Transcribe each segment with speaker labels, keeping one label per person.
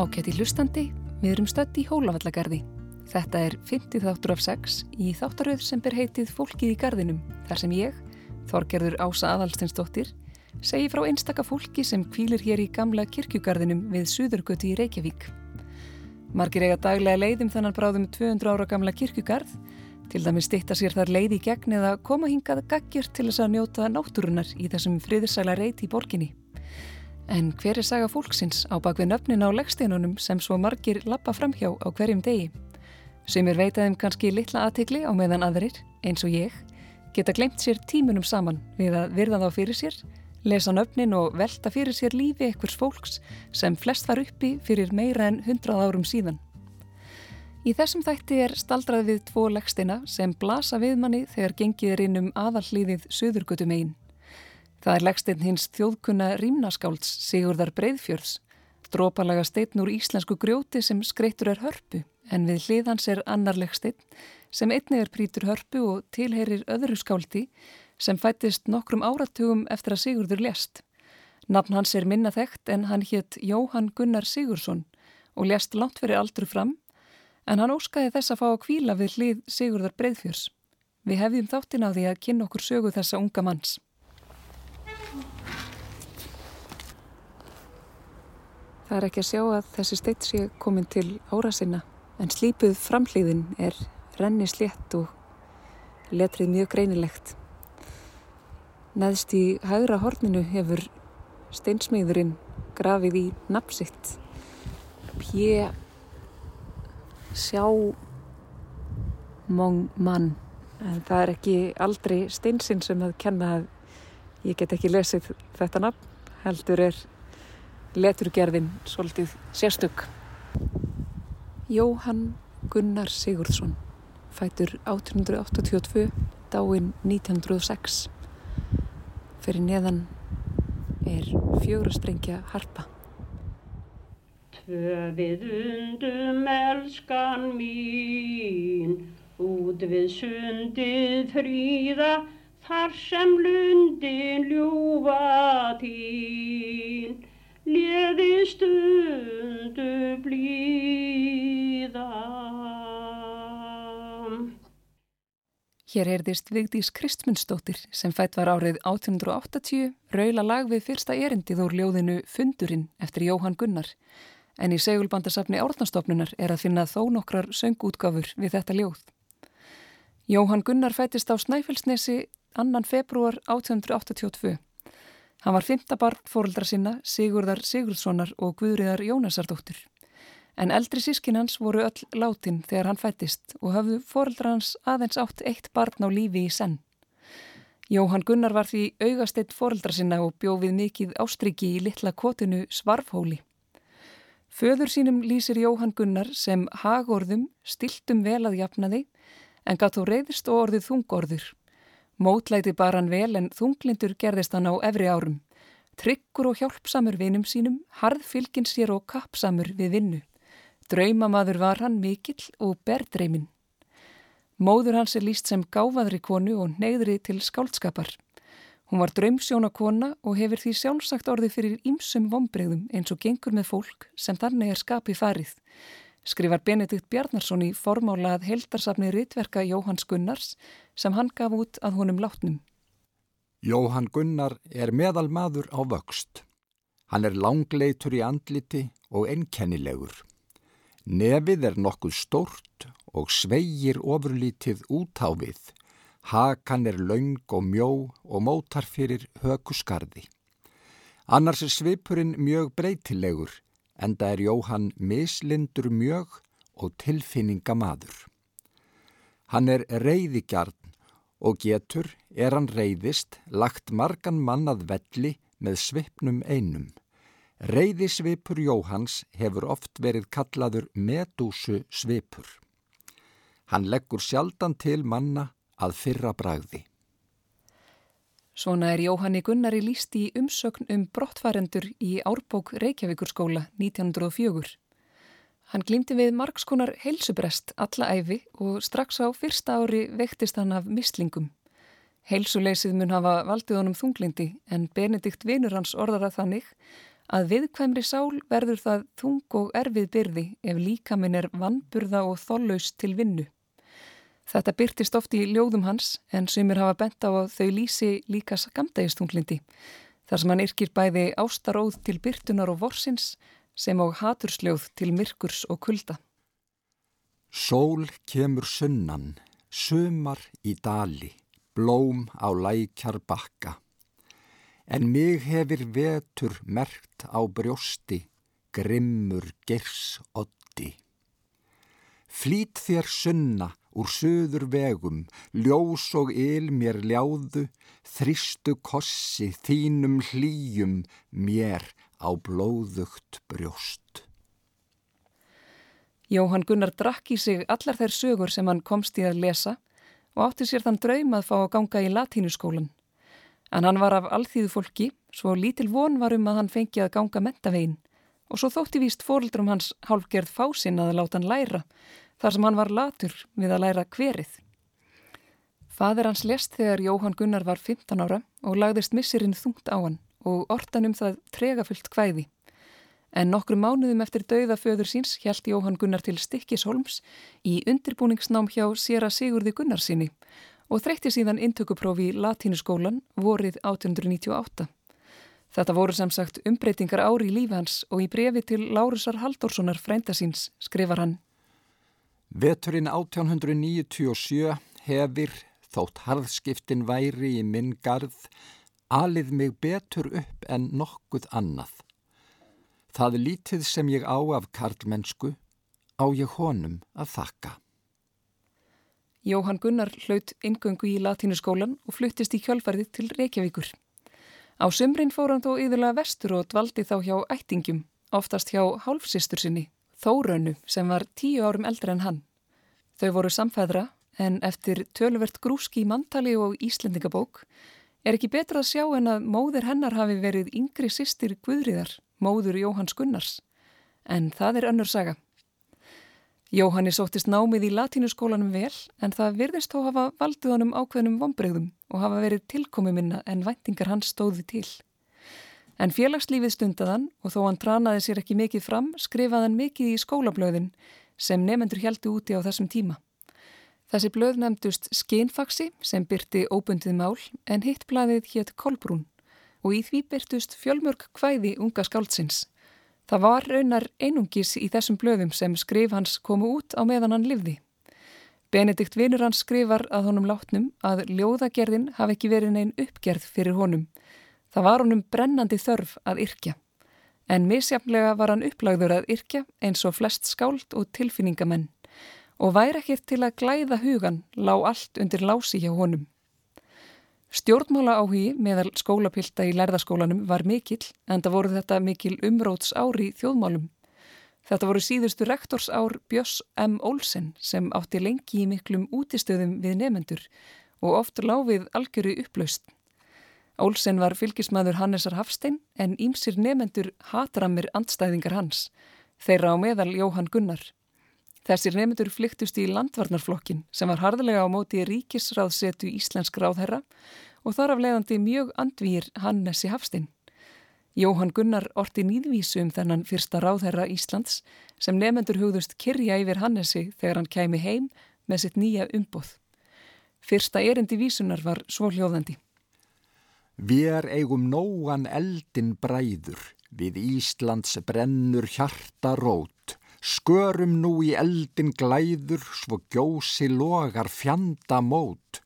Speaker 1: Ákætti hlustandi, við erum stödd í Hólavallagarði. Þetta er 50 þáttur af 6 í þáttaröð sem ber heitið Fólkið í gardinum, þar sem ég, Þorgerður Ása Adalstinsdóttir, segi frá einstaka fólki sem kvílir hér í gamla kirkjugarðinum við Suðurgötu í Reykjavík. Margir eiga daglega leiðum þannig bráðum 200 ára gamla kirkjugarð, til dæmi stitta sér þar leið í gegn eða koma hingað gaggjur til þess að njóta náttúrunar í þessum friðirsæla reit í borginni. En hver er saga fólksins á bakvið nöfnin á leggsteinunum sem svo margir lappa framhjá á hverjum degi? Sem er veitaðum kannski litla aðtikli á meðan aðrir, eins og ég, geta glemt sér tímunum saman við að virða þá fyrir sér, lesa nöfnin og velta fyrir sér lífi ekkurs fólks sem flest var uppi fyrir meira en hundrað árum síðan. Í þessum þætti er staldrað við tvo leggsteina sem blasa við manni þegar gengið er inn um aðallíðið Suðurgötum einn. Það er leggsteinn hins þjóðkunna rýmnaskálds Sigurðar Breiðfjörðs, drópalega steinn úr íslensku grjóti sem skreittur er hörpu en við hliðans er annar leggsteinn sem einnig er prítur hörpu og tilherir öðru skáldi sem fættist nokkrum áratugum eftir að Sigurður lést. Nafn hans er minna þekkt en hann hétt Jóhann Gunnar Sigursson og lést langt fyrir aldru fram en hann óskaði þess að fá að kvíla við hlið Sigurðar Breiðfjörðs. Við hefðum þáttin á því að kynna okkur sögu þessa unga manns. Það er ekki að sjá að þessi steitt sé komin til ára sinna en slípuð framhlýðin er renni slétt og letrið mjög greinilegt. Neðst í hægra horninu hefur steinsmiðurinn grafið í napsitt. Pjö sjá mong mann. En það er ekki aldrei steinsinn sem að kenna að ég get ekki lesið þetta nafn. Heldur er leturgerðin svolítið sérstök. Jóhann Gunnar Sigurðsson fætur 1882 dáinn 1906 fyrir neðan er fjögrasprengja harpa.
Speaker 2: Tvö við undum elskan mín út við sundið fríða þar sem lundin ljúfa tín Leði stundu blíða.
Speaker 1: Hér heyrðist Vigdís Kristmundsdóttir sem fætt var árið 1880 raula lag við fyrsta erindið úr ljóðinu Fundurinn eftir Jóhann Gunnar en í segulbandasafni Árnastofnunar er að finna þó nokkrar söngútgafur við þetta ljóð. Jóhann Gunnar fættist á Snæfellsnesi 2. februar 1882 Hann var fymta barn fóruldra sinna, Sigurðar Sigurðssonar og Guðriðar Jónasardóttur. En eldri sískin hans voru öll látin þegar hann fættist og hafðu fóruldra hans aðeins átt eitt barn á lífi í senn. Jóhann Gunnar var því augasteitt fóruldra sinna og bjófið mikið ástriki í litla kotinu Svarfhóli. Föður sínum lýsir Jóhann Gunnar sem hagorðum, stiltum vel að jafnaði en gatt þó reyðist og orðið þungorður. Mótlæti bar hann vel en þunglindur gerðist hann á efri árum. Tryggur og hjálpsamur vinum sínum, harð fylgin sér og kappsamur við vinnu. Draumamaður var hann mikill og berdreiminn. Móður hans er líst sem gáfaðri konu og neyðri til skálskapar. Hún var draumsjóna kona og hefur því sjálfsagt orði fyrir ýmsum vombreyðum eins og gengur með fólk sem þannig er skapið farið skrifar Benedikt Bjarnarsson í formálað heldarsafni Ritverka Jóhanns Gunnars sem hann gaf út að honum látnum.
Speaker 3: Jóhann Gunnar er meðal maður á vöxt. Hann er langleitur í andliti og enkennilegur. Nefið er nokkuð stórt og sveigir ofurlítið út á við. Hakan er laung og mjó og mótar fyrir hökusgarði. Annars er svipurinn mjög breytilegur enda er Jóhann mislindur mjög og tilfinningamadur. Hann er reyðigjarn og getur, er hann reyðist, lagt margan mannað velli með svipnum einum. Reyðisvipur Jóhanns hefur oft verið kallaður medúsu svipur. Hann leggur sjaldan til manna að fyrra bragði.
Speaker 1: Svona er Jóhanni Gunnari líst í umsögn um brottfærendur í Árbók Reykjavíkurskóla 1904. Hann glýmdi við margskonar heilsubrest alla æfi og strax á fyrsta ári vektist hann af mislingum. Heilsuleysið mun hafa valdið honum þunglindi en Benedikt vinur hans orðar að þannig að viðkvæmri sál verður það þung og erfið byrði ef líkaminn er vannburða og þóllaus til vinnu. Þetta byrtist oft í ljóðum hans en sumir hafa bent á að þau lýsi líka skamdægistunglindi þar sem hann yrkir bæði ástaróð til byrtunar og vorsins sem á hatursljóð til myrkurs og kulda.
Speaker 3: Sól kemur sunnan, sumar í dali, blóm á lækjar bakka. En mig hefur vetur merkt á brjósti, grimmur gers oddi. Flít þér sunna úr söður vegum, ljós og il mér ljáðu, þristu kossi þínum hlýjum mér á blóðugt brjóst.
Speaker 1: Jóhann Gunnar drakk í sig allar þær sögur sem hann komst í að lesa og átti sér þann draum að fá að ganga í latínuskólan. En hann var af alþýðu fólki, svo lítil von var um að hann fengi að ganga mentavegin og svo þótti víst fórildrum hans hálfgerð fásinn að láta hann læra þar sem hann var latur við að læra hverið. Fadir hans lest þegar Jóhann Gunnar var 15 ára og lagðist missirinn þungt á hann og ortan um það tregafullt hvæði. En nokkru mánuðum eftir dauða föður síns hjælt Jóhann Gunnar til Stikkisholms í undirbúningsnám hjá Sera Sigurði Gunnarsinni og þreytti síðan intökuprófi í latínuskólan vorið 1898. Þetta voru sem sagt umbreytingar ári í lífi hans og í brefi til Lárusar Halldórssonar frænda-síns skrifar hann
Speaker 3: Veturinn 1897 hefir, þótt harðskiptin væri í minn garð, alið mig betur upp en nokkuð annað. Það lítið sem ég á af karlmennsku á ég honum að þakka.
Speaker 1: Jóhann Gunnar hlaut ingöngu í latínuskólan og fluttist í kjálfærið til Reykjavíkur. Á sumrin fór hann þó yðurlega vestur og dvaldi þá hjá ættingum, oftast hjá hálfsistur sinni, Þórönnu sem var tíu árum eldri en hann. Þau voru samfæðra en eftir töluvert grúski mantali og Íslendingabók er ekki betra að sjá en að móðir hennar hafi verið yngri sýstir Guðriðar móður Jóhanns Gunnars, en það er önnur saga. Jóhanni sóttist námið í latínuskólanum vel, en það virðist þó hafa valdið honum ákveðnum vonbreyðum og hafa verið tilkomi minna en væntingar hans stóði til. En félagslífið stundaðan og þó hann tranaði sér ekki mikið fram, skrifaði hann mikið í skólablöðin sem nefendur heldu úti á þessum tíma. Þessi blöð nefndust Skinfaxi sem byrti óbundið mál en hitt blæðið hétt Kolbrún og í því byrtust fjölmörg hvæði unga skáldsins. Það var raunar einungis í þessum blöðum sem skrif hans komu út á meðan hann livði. Benedikt vinur hans skrifar að honum látnum að ljóðagerðin hafi ekki verið neinn uppgerð fyrir honum. Það var honum brennandi þörf að yrkja. En misjaflega var hann upplagður að yrkja eins og flest skáld og tilfinningamenn og væri ekkert til að glæða hugan lág allt undir lási hjá honum. Stjórnmála áhugi meðal skólapilta í lærðaskólanum var mikill en það voru þetta mikil umróts ári þjóðmálum. Þetta voru síðustu rektorsár Björns M. Olsen sem átti lengi í miklum útistöðum við nefendur og oft láfið algjöru upplaust. Olsen var fylgismæður Hannesar Hafstein en ímsir nefendur hatramir andstæðingar hans, þeirra á meðal Jóhann Gunnar. Þessir nefndur flyktust í landvarnarflokkin sem var harðlega á móti ríkisráðsetu íslensk ráðherra og þar af leiðandi mjög andvýr Hannesi Hafstinn. Jóhann Gunnar orti nýðvísu um þennan fyrsta ráðherra Íslands sem nefndur hugðust kyrja yfir Hannesi þegar hann kæmi heim með sitt nýja umbóð. Fyrsta erindi vísunar var svo hljóðandi.
Speaker 3: Við eigum nógan eldin bræður, við Íslands brennur hjarta rót Skörum nú í eldin glæður, svo gjósi logar fjanda mót.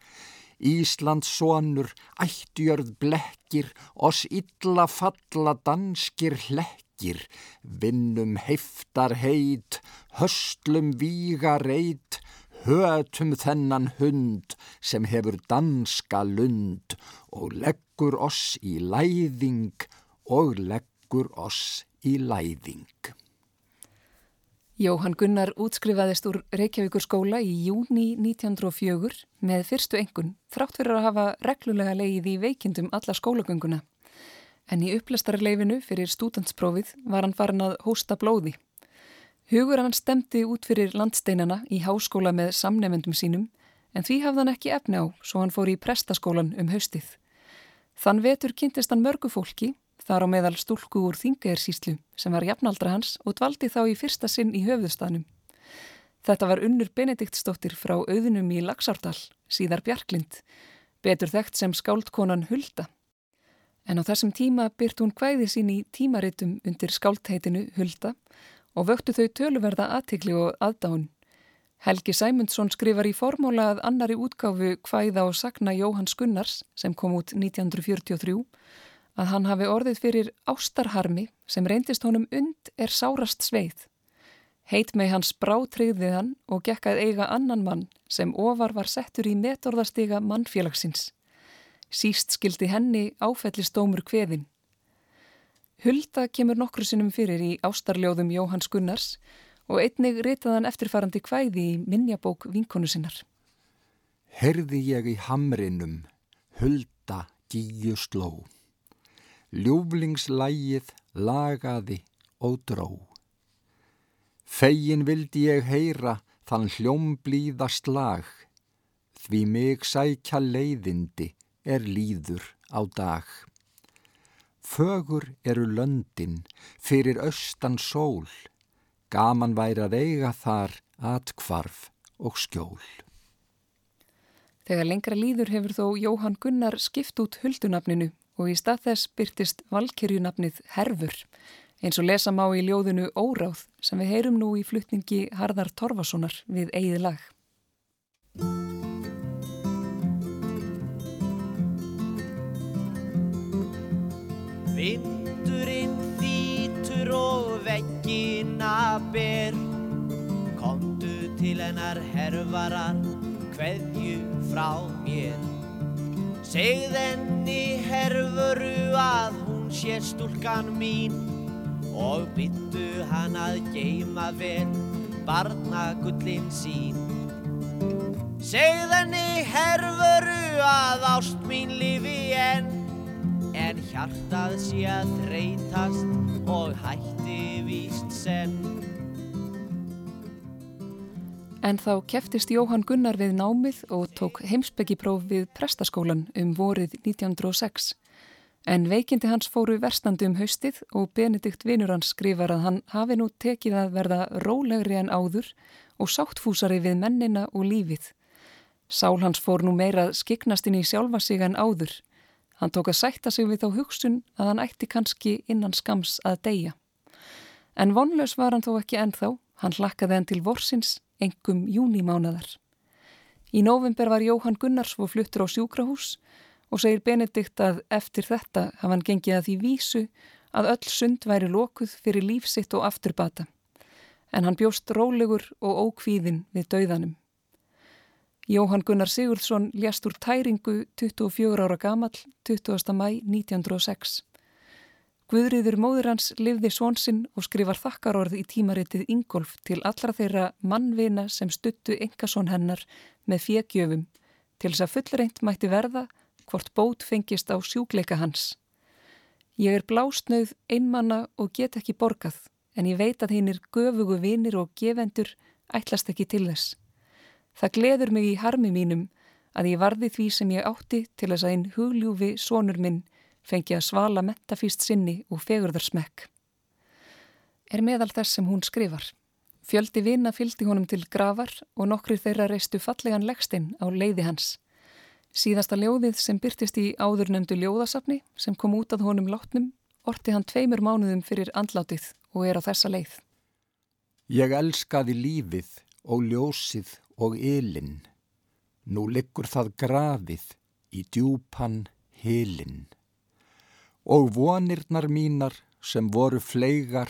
Speaker 3: Íslands sonur, ættjörð blekkir, oss illa falla danskir hlekkir, vinnum heiftar heit, höstlum víga reit, hötum þennan hund sem hefur danska lund og leggur oss í læðing og leggur oss í læðing.
Speaker 1: Jóhann Gunnar útskrifaðist úr Reykjavíkur skóla í júni 1904 með fyrstu engun þrátt fyrir að hafa reglulega leið í veikindum alla skólagönguna. En í upplastarleifinu fyrir stúdantsprófið var hann farin að hósta blóði. Hugur hann stemdi út fyrir landsteinana í háskóla með samnefendum sínum en því hafði hann ekki efni á svo hann fór í prestaskólan um haustið. Þann vetur kynntist hann mörgu fólki þar á meðal stúlku úr Þingaersíslu sem var jafnaldra hans og dvaldi þá í fyrsta sinn í höfðustanum. Þetta var unnur Benediktsdóttir frá auðunum í Laxárdal, síðar Bjarklind, betur þekkt sem skáldkonan Hulda. En á þessum tíma byrt hún hvæði sín í tímaritum undir skáldheitinu Hulda og vöktu þau töluverða aðtikli og aðdáun. Helgi Sæmundsson skrifar í formóla að annari útgáfu hvæða og sakna Jóhanns Gunnars sem kom út 1943 að hann hafi orðið fyrir ástarharmi sem reyndist honum und er sárast sveið. Heit með hans brátriðið hann og gekkað eiga annan mann sem ofar var settur í metorðastiga mannfélagsins. Síst skildi henni áfellistómur kveðin. Hulda kemur nokkru sinnum fyrir í ástarljóðum Jóhanns Gunnars og einnig ritaðan eftirfarandi kvæði í minnjabók vinkonu sinnar.
Speaker 3: Herði ég í hamrinum, hulda gíu sló. Ljúflingslægið lagaði og dró. Fegin vildi ég heyra þann hljómblíðast lag, því mig sækja leiðindi er líður á dag. Fögur eru löndin fyrir austan sól, Gaman væri að eiga þar atkvarf og skjól.
Speaker 1: Þegar lengra líður hefur þó Jóhann Gunnar skipt út huldunafninu og í stað þess byrtist valkyrjunafnið Herfur eins og lesa má í ljóðinu Óráð sem við heyrum nú í flutningi Harðar Torfasonar við eigið lag.
Speaker 4: Vindurinn þýtur og veggina ber. Komdu til hennar herfarar Hveðju frá mér. Segð enni herfuru að hún sé stúlkan mín. Og byttu hann að geima vel Barnagullin sín. Segð enni herfuru að ást mín lifi enn. En hjartað sé að þreytast og hætti víst senn.
Speaker 1: En þá keftist Jóhann Gunnar við námið og tók heimsbyggipróf við prestaskólan um vorið 1906. En veikindi hans fóru verstandi um haustið og Benedikt vinur hans skrifar að hann hafi nú tekið að verða rólegri en áður og sáttfúsari við mennina og lífið. Sál hans fór nú meira skiknast inn í sjálfa sig en áður Hann tók að sætta sig við þá hugsun að hann ætti kannski innan skams að deyja. En vonlaus var hann þó ekki ennþá, hann hlakkaði hann til vorsins, engum júnimánadar. Í november var Jóhann Gunnarsvo fluttur á sjúkrahús og segir Benedikt að eftir þetta hafa hann gengið að því vísu að öll sund væri lokuð fyrir lífsitt og afturbata. En hann bjóst rólegur og ókvíðin við dauðanum. Jóhann Gunnar Sigurðsson ljast úr tæringu 24 ára gamal 20. mæ 1906. Guðriður móður hans livði svonsinn og skrifar þakkarorð í tímaritið Ingolf til allra þeirra mannvina sem stuttu engasón hennar með fjeggjöfum til þess að fullreint mætti verða hvort bót fengist á sjúkleika hans. Ég er blásnauð einmanna og get ekki borgað en ég veit að hinn er göfugu vinir og gefendur ætlast ekki til þess. Það gleður mig í harmi mínum að ég varði því sem ég átti til að einn hugljúfi sonur minn fengi að svala mentafíst sinni og fegurðarsmekk. Er meðal þess sem hún skrifar. Fjöldi vina fylgdi honum til gravar og nokkri þeirra reistu fallegan leggstinn á leiði hans. Síðasta ljóðið sem byrtist í áðurnöndu ljóðasafni sem kom út að honum látnum orti hann tveimur mánuðum fyrir andlátið og er á þessa leið.
Speaker 3: Ég elskaði lífið og ljósið og ylinn. Nú liggur það grafið í djúpan hilinn. Og vonirnar mínar sem voru fleigar,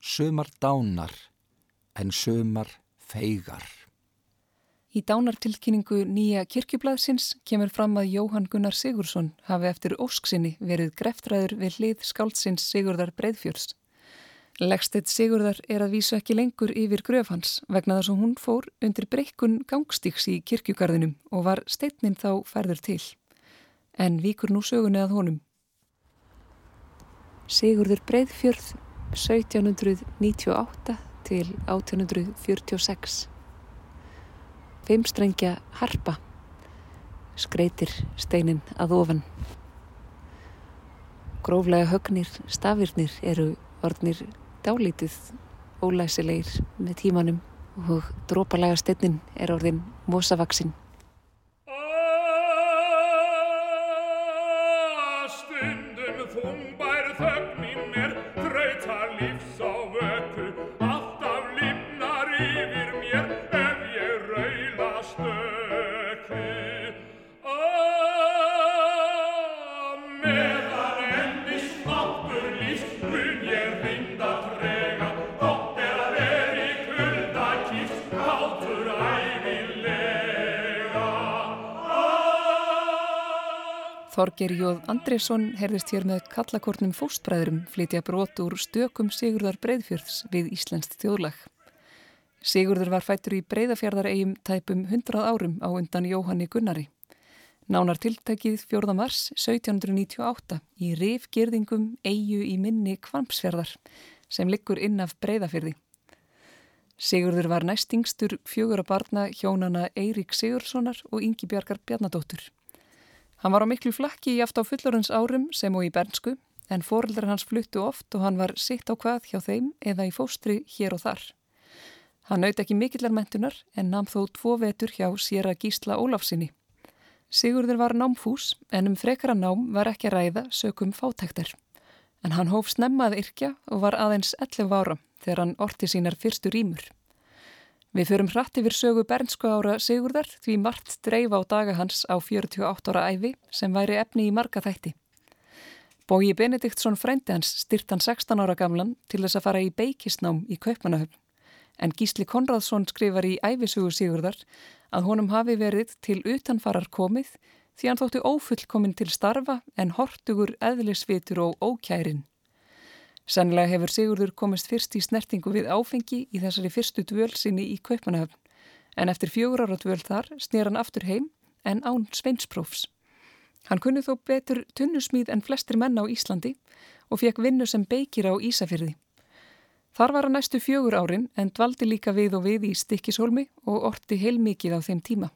Speaker 3: sömar dánar en sömar feigar.
Speaker 1: Í dánartilkynningu nýja kirkjublaðsins kemur fram að Jóhann Gunnar Sigursson hafi eftir ósksinni verið greftræður við hlið skáldsins Sigurdar Breiðfjörns. Legsteitt Sigurðar er að vísu ekki lengur yfir gröf hans vegna þess að hún fór undir breykun gangstíks í kirkjugarðinum og var steitnin þá færður til. En víkur nú sögunni að honum. Sigurður Breiðfjörð 1798 til 1846 Feimstrengja harpa skreitir steinin að ofan. gróflega högnir stafirnir eru orðnir dálítið ólæsilegir með tímanum og drópalega steinnin er orðin mosavaksinn. Þorger Jóð Andriðsson herðist hér með kallakornum fóstbræðurum flytja brot úr stökum Sigurðar Breiðfjörðs við Íslenskt þjóðlag. Sigurður var fættur í Breiðafjörðaregjum tæpum 100 árum á undan Jóhanni Gunnari. Nánar tiltækið 4. mars 1798 í rifgerðingum eigu í minni Kvampsfjörðar sem liggur inn af Breiðafjörði. Sigurður var næstingstur fjögur að barna hjónana Eirík Sigurssonar og Ingi Bjarkar Bjarnadóttur. Hann var á miklu flakki í aft á fullorins árum sem og í bernsku en foreldrar hans fluttu oft og hann var sitt á hvað hjá þeim eða í fóstri hér og þar. Hann naut ekki mikillar mentunar en namn þó tvo vetur hjá sér að gísla Ólafsinni. Sigurður var námfús en um frekara nám var ekki að ræða sökum fátæktar. En hann hóf snemmað yrkja og var aðeins 11 ára þegar hann orti sínar fyrstu rýmur. Við förum hratt yfir sögu bernsku ára Sigurðar því margt dreif á daga hans á 48 ára æfi sem væri efni í marga þætti. Bóji Benediktsson frændi hans styrt hann 16 ára gamlan til þess að fara í beikisnám í Kaupmannahöfn. En Gísli Konradsson skrifar í æfisugu Sigurðar að honum hafi verið til utanfarar komið því hann þóttu ófullkomin til starfa en hortugur eðlisvitur og ókærin. Sannlega hefur Sigurður komist fyrst í snertingu við áfengi í þessari fyrstu dvöl sinni í Kaupanahöfn en eftir fjögur ára dvöl þar snýr hann aftur heim en án sveinsprófs. Hann kunni þó betur tunnusmíð en flestir menn á Íslandi og fekk vinnu sem beikir á Ísafyrði. Þar var hann næstu fjögur árin en dvaldi líka við og við í Stikkishólmi og orti heilmikið á þeim tíma.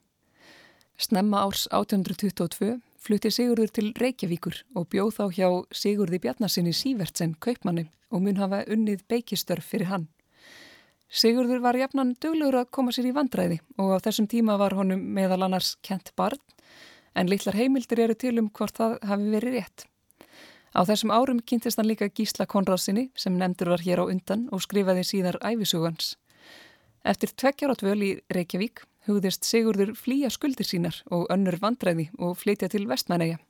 Speaker 1: Snemma árs 1822 flutti Sigurður til Reykjavíkur og bjóð þá hjá Sigurði Bjarnasinni Sývertsen kaupmanni og mun hafa unnið beikistörf fyrir hann. Sigurður var jafnan döglegur að koma sér í vandræði og á þessum tíma var honum meðal annars kent barn en litlar heimildir eru til um hvort það hafi verið rétt. Á þessum árum kynntist hann líka Gísla Konradsinni sem nefndur var hér á undan og skrifaði síðar æfisugans. Eftir tveggjar átvöl í Reykjavík hugðist Sigurður flýja skuldir sínar og önnur vandræði og flytja til vestmænæja.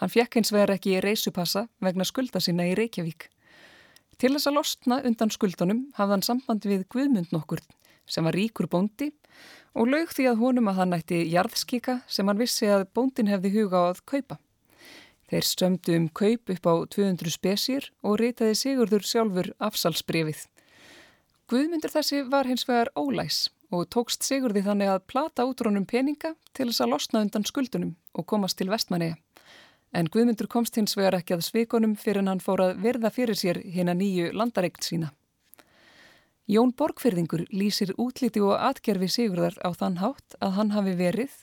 Speaker 1: Hann fjekk eins vegar ekki reysupassa vegna skulda sína í Reykjavík. Til þess að losna undan skuldunum hafði hann samband við Guðmund nokkur sem var ríkur bóndi og laug því að honum að hann ætti jarðskika sem hann vissi að bóndin hefði huga á að kaupa. Þeir sömdu um kaup upp á 200 spesir og reytaði Sigurður sjálfur afsalsbrefið. Guðmundur þessi var hins vegar ólæs og tókst Sigurði þannig að plata útrónum peninga til þess að losna undan skuldunum og komast til vestmanniða. En Guðmundur komst hins vegar ekki að svikonum fyrir hann fór að verða fyrir sér hérna nýju landareikt sína. Jón Borgfyrðingur lýsir útliti og atgerfi Sigurðar á þann hátt að hann hafi verið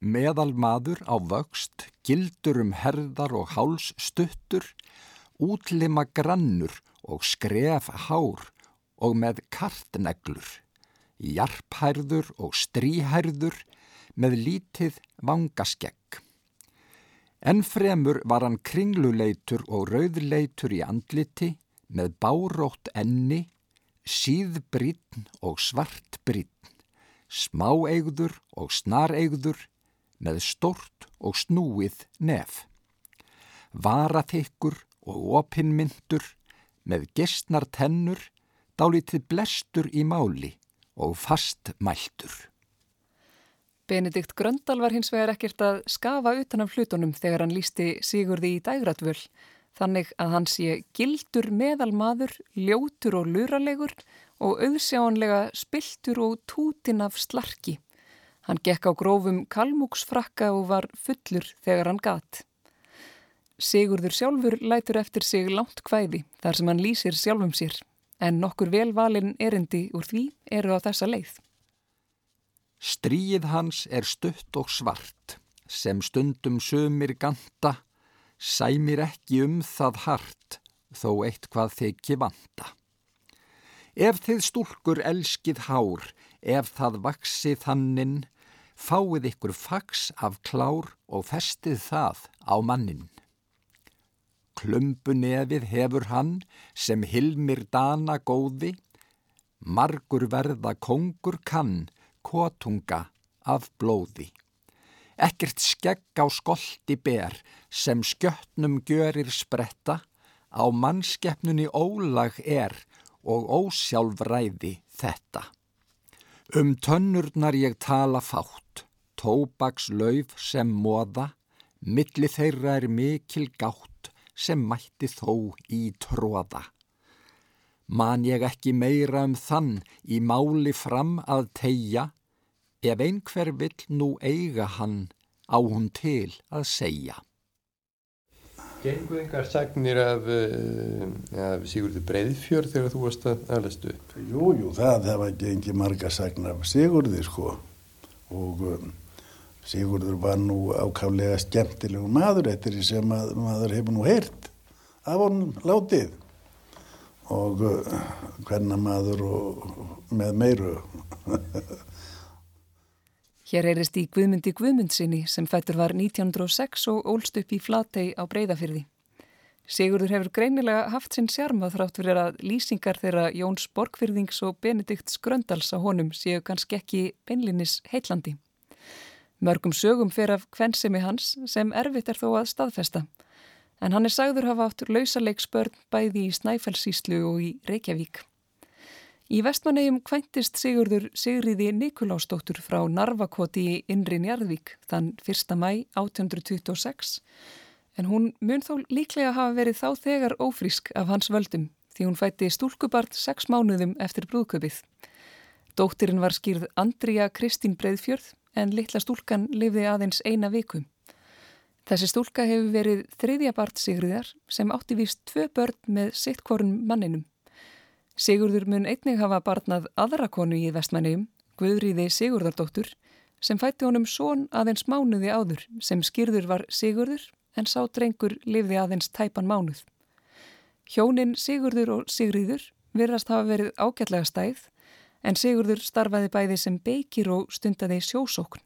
Speaker 3: Meðal maður á vöxt, gildur um herðar og háls stuttur, útlima grannur og skref hár og með kartneglur jarphærður og stríhærður með lítið vangaskegg. En fremur var hann kringluleitur og rauðleitur í andliti með bárótt enni, síðbrítn og svartbrítn, smáeigður og snareigður með stort og snúið nef. Varaþykkur og opinmyndur með gestnar tennur dálítið blestur í máli og fastmæltur.
Speaker 1: Benedikt Gröndal var hins vegar ekkert að skafa utan af hlutunum þegar hann lísti Sigurði í dægratvöl, þannig að hann sé gildur meðalmaður, ljótur og luralegur og auðsjáanlega spiltur og tútin af slarki. Hann gekk á grófum kalmúksfrakka og var fullur þegar hann gatt. Sigurður sjálfur lætur eftir sig langt hvæði þar sem hann lýsir sjálfum sér en nokkur velvalin erindi úr því eru á þessa leið.
Speaker 3: Stríð hans er stutt og svart, sem stundum sömir ganta, sæmir ekki um það hart, þó eitt hvað þykki vanda. Ef þið stúlkur elskið hár, ef það vaksi þannin, fáið ykkur fags af klár og festið það á mannin. Klumbu nefið hefur hann sem hilmir dana góði, margur verða kongur kann, kotunga af blóði. Ekkert skegg á skolti ber sem skjöttnum görir spretta, á mannskeppnunni ólag er og ósjálfræði þetta. Um tönnurnar ég tala fátt, tóbaks lauf sem móða, milli þeirra er mikil gátt sem mætti þó í tróða. Man ég ekki meira um þann í máli fram að tegja, ef einhver vill nú eiga hann á hún til að segja.
Speaker 5: Gengu yngar sagnir af, uh, af Sigurður Breiðfjörð þegar þú varst að alastu upp?
Speaker 6: Jú, jú, það, það var gengið marga sagn af Sigurði sko og um, Sigurður var nú ákálega skemmtilegu maður eftir því sem að, maður hefur nú heyrt af honum látið og hvernig maður og með meiru
Speaker 1: Hér heyrist í Guðmundi Guðmundsinni sem fættur var 1906 og ólst upp í Flatei á Breiðafyrði. Sigurður hefur greinilega haft sinn sjarma þrátt fyrir að lýsingar þeirra Jóns Borgfyrðings og Benedikt Skröndals á honum séu kannski ekki beinlinis heitlandi. Mörgum sögum fer af kvensimi hans sem erfitt er þó að staðfesta. En hann er sagður hafa átt lausaleikspörn bæði í Snæfellsíslu og í Reykjavík. Í vestmannegjum kvæntist Sigurður Sigriði Nikulásdóttur frá Narvakoti í Inri Njarðvík þann 1. mæ 1826 en hún mun þó líklega hafa verið þá þegar ófrísk af hans völdum því hún fætti stúlkubart sex mánuðum eftir brúðköpið. Dóttirinn var skýrð Andrija Kristín Breiðfjörð en litla stúlkan lifði aðeins eina viku. Þessi stúlka hefur verið þriðja bart Sigriðar sem átti víst tvö börn með sitt korun manninum. Sigurður mun einnig hafa barnað aðra konu í vestmænum, Guðriði Sigurðardóttur, sem fætti honum són aðeins mánuði áður sem skýrður var Sigurður en sá drengur lifði aðeins tæpan mánuð. Hjónin Sigurður og Sigriður virðast hafa verið ágætlega stæð en Sigurður starfaði bæði sem beikir og stundaði sjósókn.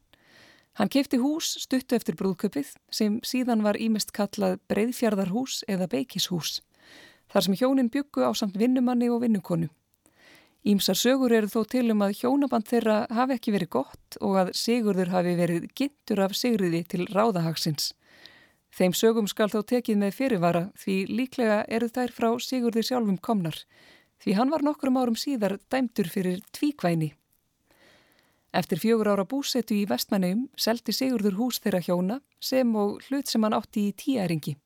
Speaker 1: Hann kefti hús stuttu eftir brúðköpið sem síðan var ímest kallað breyðfjardarhús eða beikishús þar sem hjónin byggu á samt vinnumanni og vinnukonu. Ímsar sögur eru þó til um að hjónaband þeirra hafi ekki verið gott og að Sigurður hafi verið gintur af Sigriði til ráðahagsins. Þeim sögum skal þó tekið með fyrirvara því líklega eru þær frá Sigurði sjálfum komnar því hann var nokkrum árum síðar dæmtur fyrir tvíkvæni. Eftir fjögur ára búsetu í vestmennum seldi Sigurður hús þeirra hjóna sem og hlut sem hann átti í tíæringi.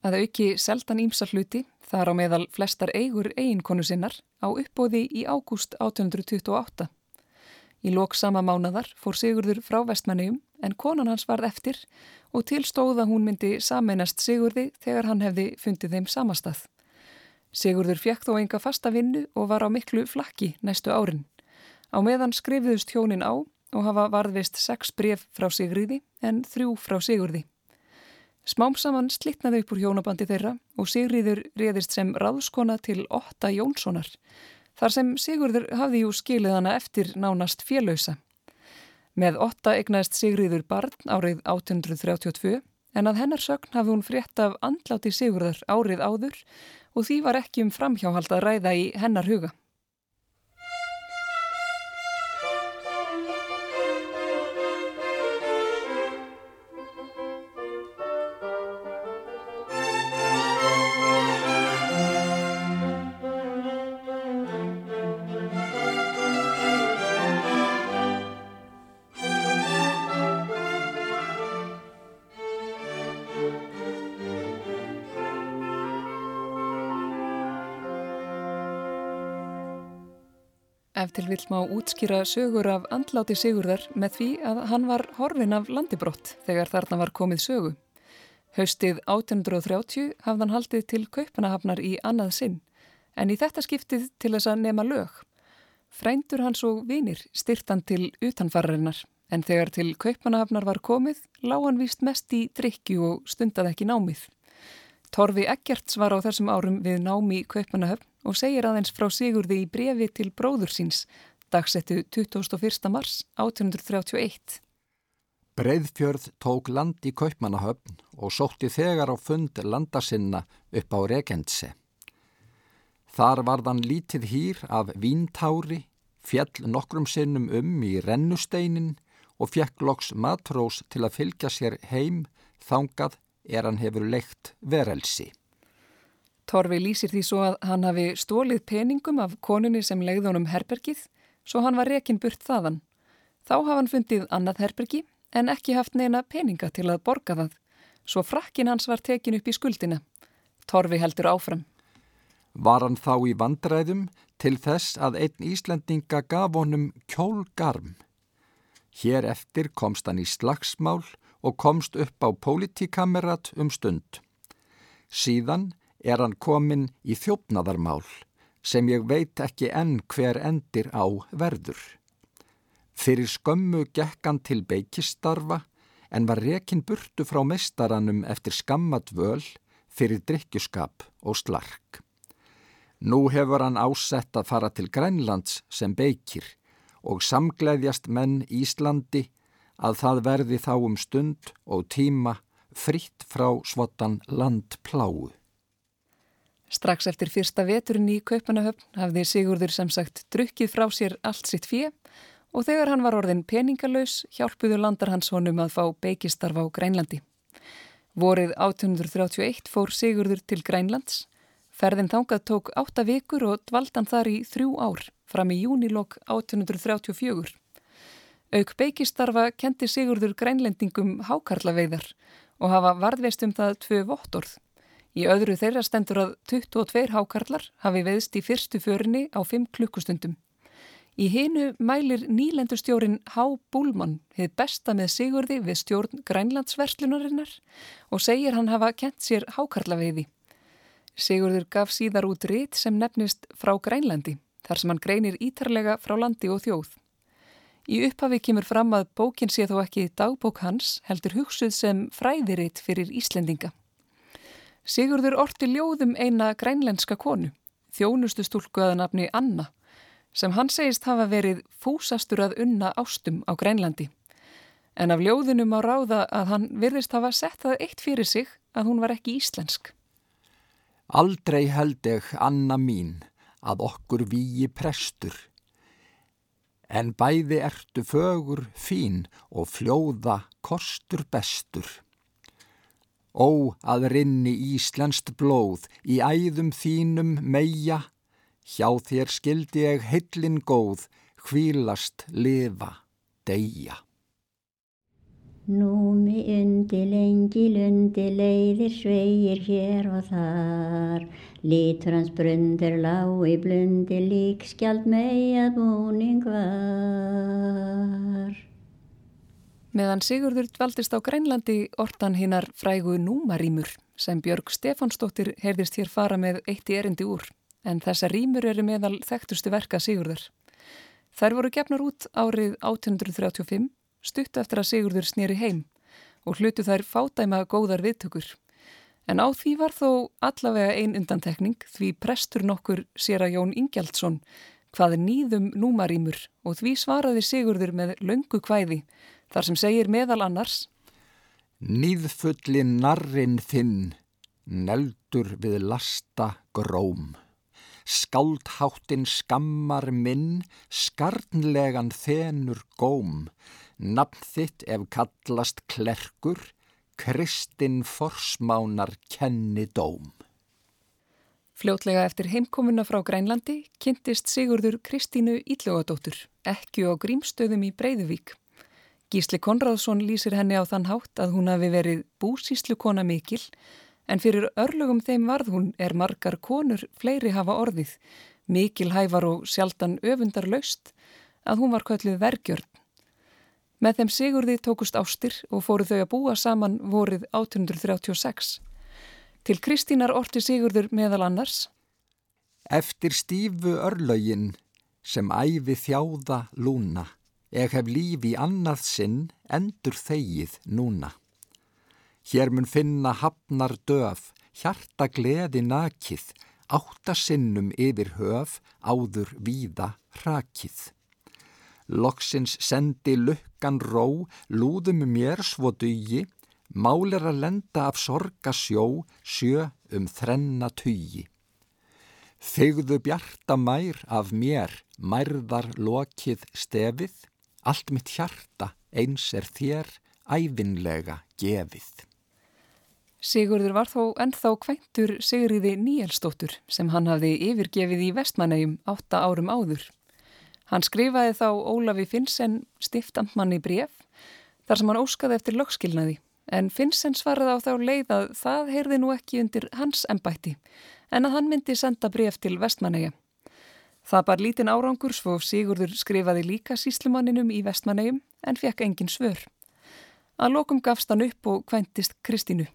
Speaker 1: Að auki seldan ímsa hluti, þar á meðal flestar eigur eiginkonu sinnar, á uppbóði í ágúst 1828. Í lok sama mánadar fór Sigurður frá vestmannum en konan hans varð eftir og tilstóða hún myndi sameinast Sigurði þegar hann hefði fundið þeim samastað. Sigurður fekk þó enga fasta vinnu og var á miklu flakki næstu árin. Á meðan skrifiðust hjónin á og hafa varðvist sex bref frá Sigriði en þrjú frá Sigurði. Smám saman slittnaði upp úr hjónabandi þeirra og Sigriður réðist sem ráðskona til Otta Jónssonar. Þar sem Sigurður hafði jú skilið hana eftir nánast félausa. Með Otta egnaðist Sigriður barn árið 1832 en að hennar sögn hafði hún frétt af andláti Sigurður árið áður og því var ekki um framhjáhald að ræða í hennar huga. Ef til vill má útskýra sögur af andláti Sigurðar með því að hann var horfin af landibrott þegar þarna var komið sögu. Haustið 1830 hafði hann haldið til kaupanahafnar í annað sinn, en í þetta skiptið til þess að nema lög. Frændur hans og vinir styrtan til utanfarrarinnar, en þegar til kaupanahafnar var komið lág hann víst mest í drikju og stundað ekki námið. Torfi Eggerts var á þessum árum við námi kaupanahafn og segir aðeins frá Sigurði í brefi til bróður síns, dagsettu 21. mars 1831.
Speaker 3: Breiðfjörð tók land í kaupmannahöfn og sótti þegar á fund landasinna upp á Regentse. Þar varðan lítið hýr af víntári, fjell nokkrum sinnum um í rennusteinin og fjekk loks matrós til að fylgja sér heim þangað er hann hefur leikt verelsi.
Speaker 1: Torfi lýsir því svo að hann hafi stólið peningum af konunni sem legði honum herbergið, svo hann var rekin burt þaðan. Þá hafa hann fundið annað herbergi en ekki haft neina peninga til að borga það, svo frakkin hans var tekin upp í skuldina. Torfi heldur áfram.
Speaker 3: Var hann þá í vandræðum til þess að einn Íslendinga gaf honum kjólgarm. Hér eftir komst hann í slagsmál og komst upp á politikamerat um stund. Síðan er hann komin í þjófnaðarmál sem ég veit ekki enn hver endir á verður. Fyrir skömmu gekk hann til beikistarfa en var rekin burtu frá mestaranum eftir skammat völ fyrir drikkjuskap og slark. Nú hefur hann ásett að fara til Grænlands sem beikir og samgleðjast menn Íslandi að það verði þá um stund og tíma fritt frá svotan landpláu.
Speaker 1: Strax eftir fyrsta veturinn í Kaupanahöfn hafði Sigurður sem sagt drukkið frá sér allt sitt fjö og þegar hann var orðin peningalös hjálpuðu landar hans honum að fá beikistarfa á Grænlandi. Vorið 1831 fór Sigurður til Grænlands. Ferðin þangað tók átta vikur og dvaldan þar í þrjú ár fram í júnilokk 1834. Auk beikistarfa kendi Sigurður grænlendingum hákarlaveiðar og hafa varðveist um það tvö vottorð. Í öðru þeirra stendur að 22 hákarlar hafi veðst í fyrstu förinni á 5 klukkustundum. Í hinu mælir nýlendustjórin Há Búlmann hefð besta með Sigurði við stjórn Grænlandsverslunarinnar og segir hann hafa kent sér hákarlaveiði. Sigurður gaf síðar út rít sem nefnist frá Grænlandi þar sem hann greinir ítarlega frá landi og þjóð. Í upphafi kemur fram að bókin sé þó ekki dagbók hans heldur hugsuð sem fræðiritt fyrir Íslendinga. Sigurður orti ljóðum eina grænlenska konu, þjónustu stúlku að nafni Anna, sem hann segist hafa verið fúsastur að unna ástum á Grænlandi. En af ljóðunum á ráða að hann virðist hafa sett það eitt fyrir sig að hún var ekki íslensk.
Speaker 3: Aldrei held ég, Anna mín, að okkur víi prestur. En bæði ertu fögur, fín og fljóða kostur bestur. Ó, að rinni íslenskt blóð í æðum þínum meia, hjá þér skildi ég heillin góð, hvílast, lifa, deyja.
Speaker 7: Númi undi lengi lundi leiðir sveigir hér og þar, lítur hans brundir lág í blundi lík skjald mei að búning var.
Speaker 1: Meðan Sigurður dvaldist á Grænlandi ortan hinnar frægu númarímur sem Björg Stefánsdóttir heyrðist hér fara með eitt í erindi úr en þessa rímur eru meðal þekktustu verka Sigurður. Þær voru gefnar út árið 1835 stutt eftir að Sigurður snýri heim og hlutu þær fádæma góðar viðtökur. En á því var þó allavega ein undantekning því prestur nokkur sér að Jón Ingjaldsson hvað er nýðum númarímur og því svaraði Sigurður með löngu kvæði þar sem segir meðal annars
Speaker 3: Nýðfulli narrin þinn, neldur við lasta gróm. Skáldháttin skammar minn, skarnlegan þenur góm. Nafn þitt ef kallast klerkur, Kristinn forsmánar kenni dóm.
Speaker 1: Fljótlega eftir heimkomuna frá Grænlandi kynntist Sigurður Kristínu Íllugadóttur, ekki á grímstöðum í Breiðuvík. Gísli Konráðsson lýsir henni á þann hátt að hún hafi verið búsíslukona mikil en fyrir örlugum þeim varð hún er margar konur fleiri hafa orðið, mikil hæfar og sjaldan öfundar laust að hún var kölluð vergjörn. Með þeim Sigurði tókust ástir og fóru þau að búa saman vorið 1836. Til Kristínar orti Sigurður meðal annars
Speaker 3: Eftir stífu örlögin sem æfi þjáða lúna Eg hef líf í annað sinn endur þegið núna. Hér mun finna hafnar döf, hjarta gleði nakið, átta sinnum yfir höf, áður víða hrakið. Loksins sendi lukkan ró, lúðum mér svo dugi, mál er að lenda af sorga sjó, sjö um þrenna tugi. Þegðu bjarta mær af mér, mærðar lokið stefið, allt mitt hjarta eins er þér æfinlega gefið.
Speaker 1: Sigurður var þó ennþá kvæntur Sigriði Níelsdóttur sem hann hafði yfirgefið í vestmannægjum átta árum áður. Hann skrifaði þá Ólafi Finnsen stiftandmanni bref þar sem hann óskaði eftir lögskilnaði en Finnsen svaraði á þá leið að það heyrði nú ekki undir hans embætti en að hann myndi senda bref til vestmanægja. Það bar lítinn árangur svo Sigurður skrifaði líka síslumanninum í vestmanægjum en fekk engin svör. Að lokum gafst hann upp og kvæntist Kristínu.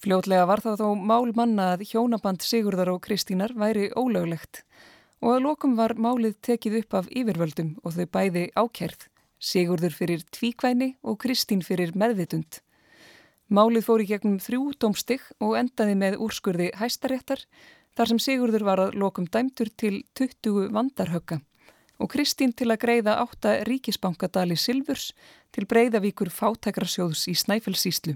Speaker 1: Fljótlega var það þó mál manna að hjónaband Sigurðar og Kristínar væri ólöglegt og að lokum var málið tekið upp af yfirvöldum og þau bæði ákerð, Sigurður fyrir tvíkvæni og Kristín fyrir meðvitund. Málið fór í gegnum þrjú domstig og endaði með úrskurði hæstaréttar þar sem Sigurður var að lokum dæmtur til 20 vandarhögga og Kristín til að greiða átta ríkisbankadali Silvurs til breyðavíkur fátækrasjóðs í Snæfellsíslu.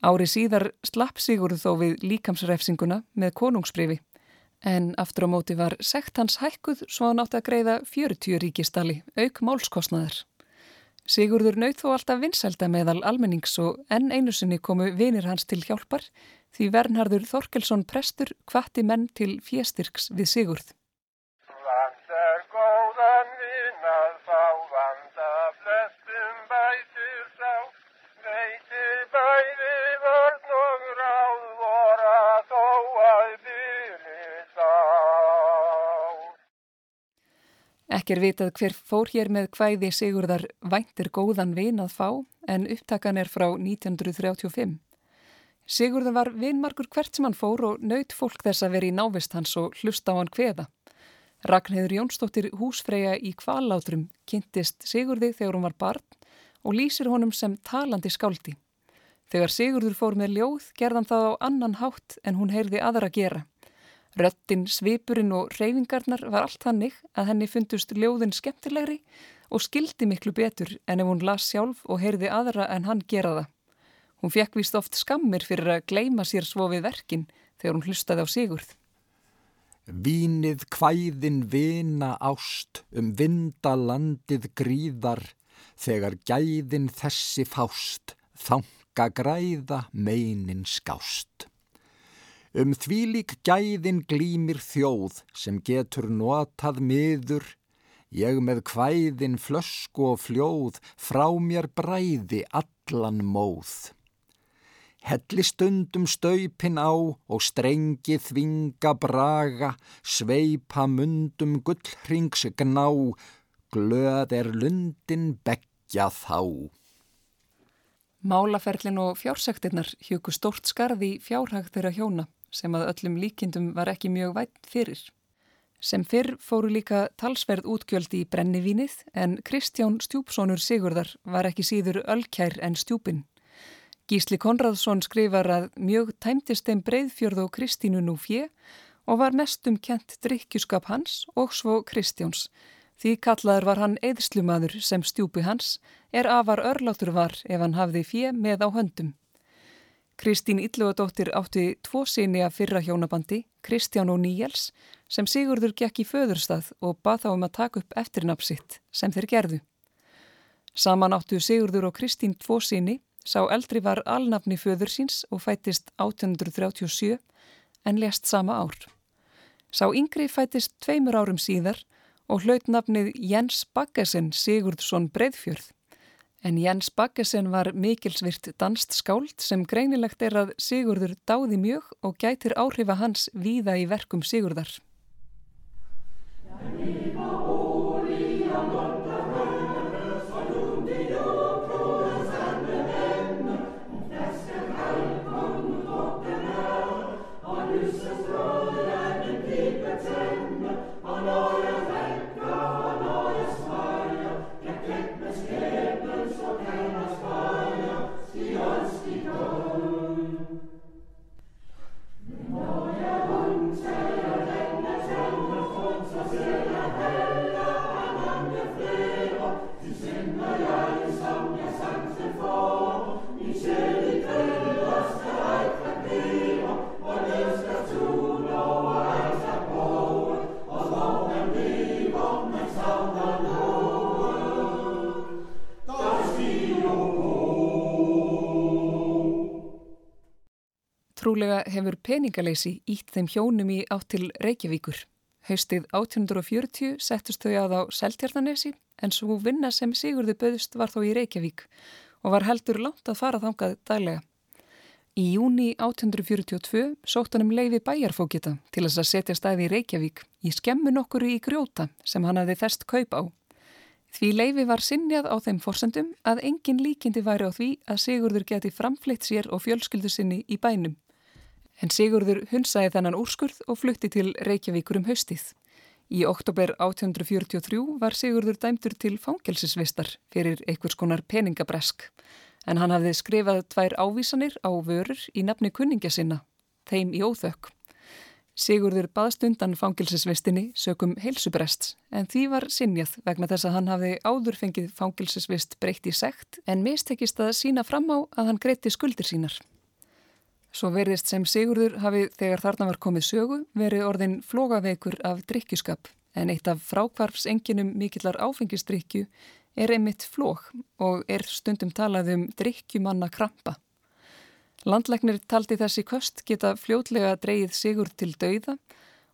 Speaker 1: Ári síðar slapp Sigurður þó við líkamsrefsinguna með konungsbrefi En aftur á móti var sekt hans hækkuð svo hann átti að greiða 40 ríkistali, auk málskostnaðar. Sigurður naut þó alltaf vinsælda meðal almennings og enn einu sinni komu vinir hans til hjálpar því Vernharður Þorkelsson prestur kvatti menn til fjestyrks við Sigurð. Ekki er vitað hver fór hér með hvæði Sigurðar væntir góðan vin að fá en upptakan er frá 1935. Sigurðar var vinmarkur hvert sem hann fór og naut fólk þess að veri í návist hans og hlusta á hann hveða. Ragnheður Jónsdóttir húsfreyja í kvalátrum kynntist Sigurði þegar hún var barn og lýsir honum sem talandi skáldi. Þegar Sigurður fór með ljóð gerðan það á annan hátt en hún heyrði aðra gera. Röttin, svipurinn og reyfingarnar var allt hannig að henni fundust ljóðin skemmtilegri og skildi miklu betur en ef hún las sjálf og heyrði aðra en hann gera það. Hún fekk vist oft skammir fyrir að gleima sér svo við verkin þegar hún hlustaði á Sigurð.
Speaker 3: Vínið kvæðin vina ást um vindalandið gríðar þegar gæðin þessi fást þanga græða meinin skást. Um því lík gæðin glýmir þjóð sem getur notað miður, ég með hvæðin flösku og fljóð frá mér bræði allan móð. Helli stundum staupin á og strengi þvinga braga, sveipa mundum gullhrings gná, glöð er lundin begja þá.
Speaker 1: Málaferlin og fjársektirnar hjöku stórt skarði fjárhag þeirra hjóna sem að öllum líkindum var ekki mjög vætt fyrir. Sem fyrr fóru líka talsverð útgjöldi í brennivínið en Kristján Stjúpssonur Sigurðar var ekki síður öllkær en stjúpin. Gísli Konradsson skrifar að mjög tæmtist þeim breyðfjörð og Kristínu nú fjö og var mestum kent drikkjuskap hans og svo Kristjáns. Því kallaður var hann eðslumadur sem stjúpi hans er afar örlátur var ef hann hafði fjö með á höndum. Kristín Ylluadóttir átti tvo sinni að fyrra hjónabandi, Kristján og Níels, sem Sigurður gekk í föðurstað og bað þá um að taka upp eftirnapsitt sem þeir gerðu. Saman áttu Sigurður og Kristín tvo sinni, sá eldri var alnafni föður síns og fættist 1837 en lest sama ár. Sá yngri fættist tveimur árum síðar og hlaut nafnið Jens Baggesen Sigurðsson Breðfjörð. En Jens Baggesen var mikilsvirt danst skáld sem greinilegt er að Sigurður dáði mjög og gætir áhrifa hans víða í verkum Sigurðar. Ótrúlega hefur peningaleysi ítt þeim hjónum í átt til Reykjavíkur. Haustið 1840 settust þau að á Seltjarnanesi en svo vinna sem Sigurði Böðust var þó í Reykjavík og var heldur langt að fara þangað daglega. Í júni 1842 sótt hann um leiði bæjarfókita til þess að setja stæði í Reykjavík í skemmun okkur í grjóta sem hann hafði þest kaup á. Því leiði var sinnjað á þeim forsendum að engin líkindi væri á því að Sigurður geti framflitt sér og fjölskyldu sinni í bænum. En Sigurður hunsaði þennan úrskurð og flutti til Reykjavíkur um haustið. Í oktober 1843 var Sigurður dæmtur til fangelsisvistar fyrir einhvers konar peningabresk en hann hafði skrifað tvær ávísanir á vörur í nafni kunningja sinna, þeim í óþökk. Sigurður baðst undan fangilsisvistinni sökum heilsubrests en því var sinjað vegna þess að hann hafði áður fengið fangilsisvist breytt í sekt en mistekist að sína fram á að hann greitti skuldir sínar. Svo verðist sem Sigurður hafi þegar þarna var komið sögu verið orðin flógaveikur af drikkjuskap en eitt af frákvarfsenginum mikillar áfengistrykju er einmitt flók og er stundum talað um drikkjumanna krampa. Landlegnir taldi þessi köst geta fljótlega dreyið sigur til dauða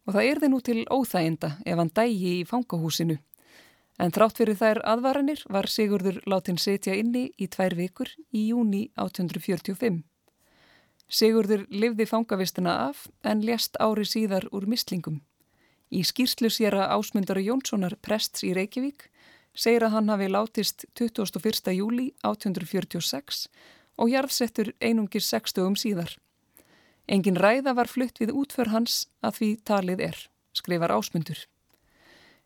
Speaker 1: og það er þið nú til óþæginda ef hann dægi í fangahúsinu. En þrátt fyrir þær aðvaranir var Sigurður látin setja inni í tvær vikur í júni 1845. Sigurður livði fangavistina af en lést ári síðar úr mislingum. Í skýrslu sér að ásmundara Jónssonar prests í Reykjavík segir að hann hafi látist 21. júli 1846 og jarðsettur einungir 60 um síðar. Engin ræða var flutt við útför hans að því talið er, skrifar ásmundur.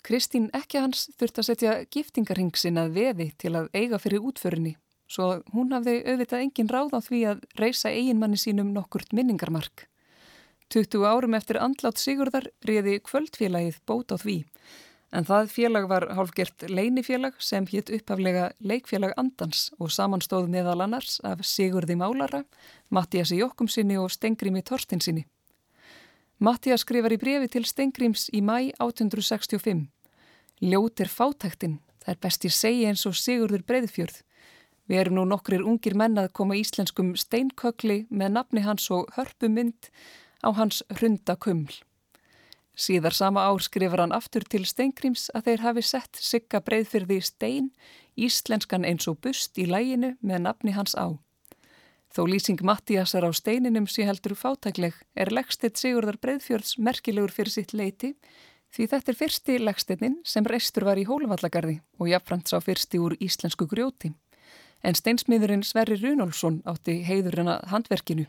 Speaker 1: Kristín ekki hans þurft að setja giftingarhingsinn að veði til að eiga fyrir útförinni, svo hún hafði auðvitað engin ráð á því að reysa eiginmanni sínum nokkurt minningarmark. 20 árum eftir andlátt Sigurðar riði kvöldfélagið bót á því En það félag var hálfgert leinifélag sem hétt upphaflega leikfélag Andans og samanstóð meðal annars af Sigurði Málara, Mattiasi Jokkumsinni og Stengrími Torstinsinni. Mattias skrifar í brefi til Stengríms í mæ 1865. Ljót er fátæktin, það er best ég segja eins og Sigurður Breiðfjörð. Við erum nú nokkrir ungir menn að koma íslenskum steinkökli með nafni hans og hörpumynd á hans hrunda kuml. Síðar sama ár skrifar hann aftur til Steingríms að þeir hafi sett sigga breyðfyrði stein, íslenskan eins og bust í læginu með nafni hans á. Þó lýsing Mattíasar á steininum sé heldur fátækleg er leggstitt Sigurðar Breiðfjörðs merkilegur fyrir sitt leiti því þetta er fyrsti leggstitnin sem reistur var í Hólavallagarði og jafnframt sá fyrsti úr íslensku grjóti. En steinsmiðurinn Sverri Runolfsson átti heiðurinn að handverkinu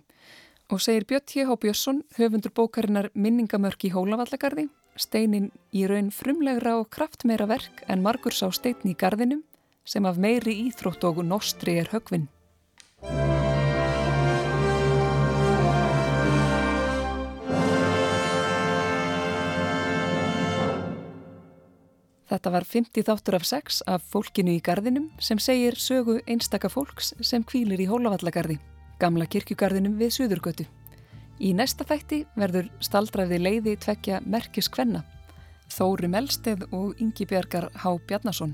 Speaker 1: Og segir Björn T.H. Björnsson, höfundur bókarinnar Minningamörk í Hólavallagarði, steinin í raun frumlegra og kraftmeira verk en margur sá stein í gardinum sem af meiri íþrótt og nostri er högvinn. Þetta var 50 þáttur af sex af fólkinu í gardinum sem segir sögu einstaka fólks sem kvílir í Hólavallagarði gamla kirkjugarðinum við Suðurgötu. Í næsta þætti verður staldraði leiði tvekja merkis kvenna, Þóri Melsteð og Ingi Bjarkar Há Bjarnason.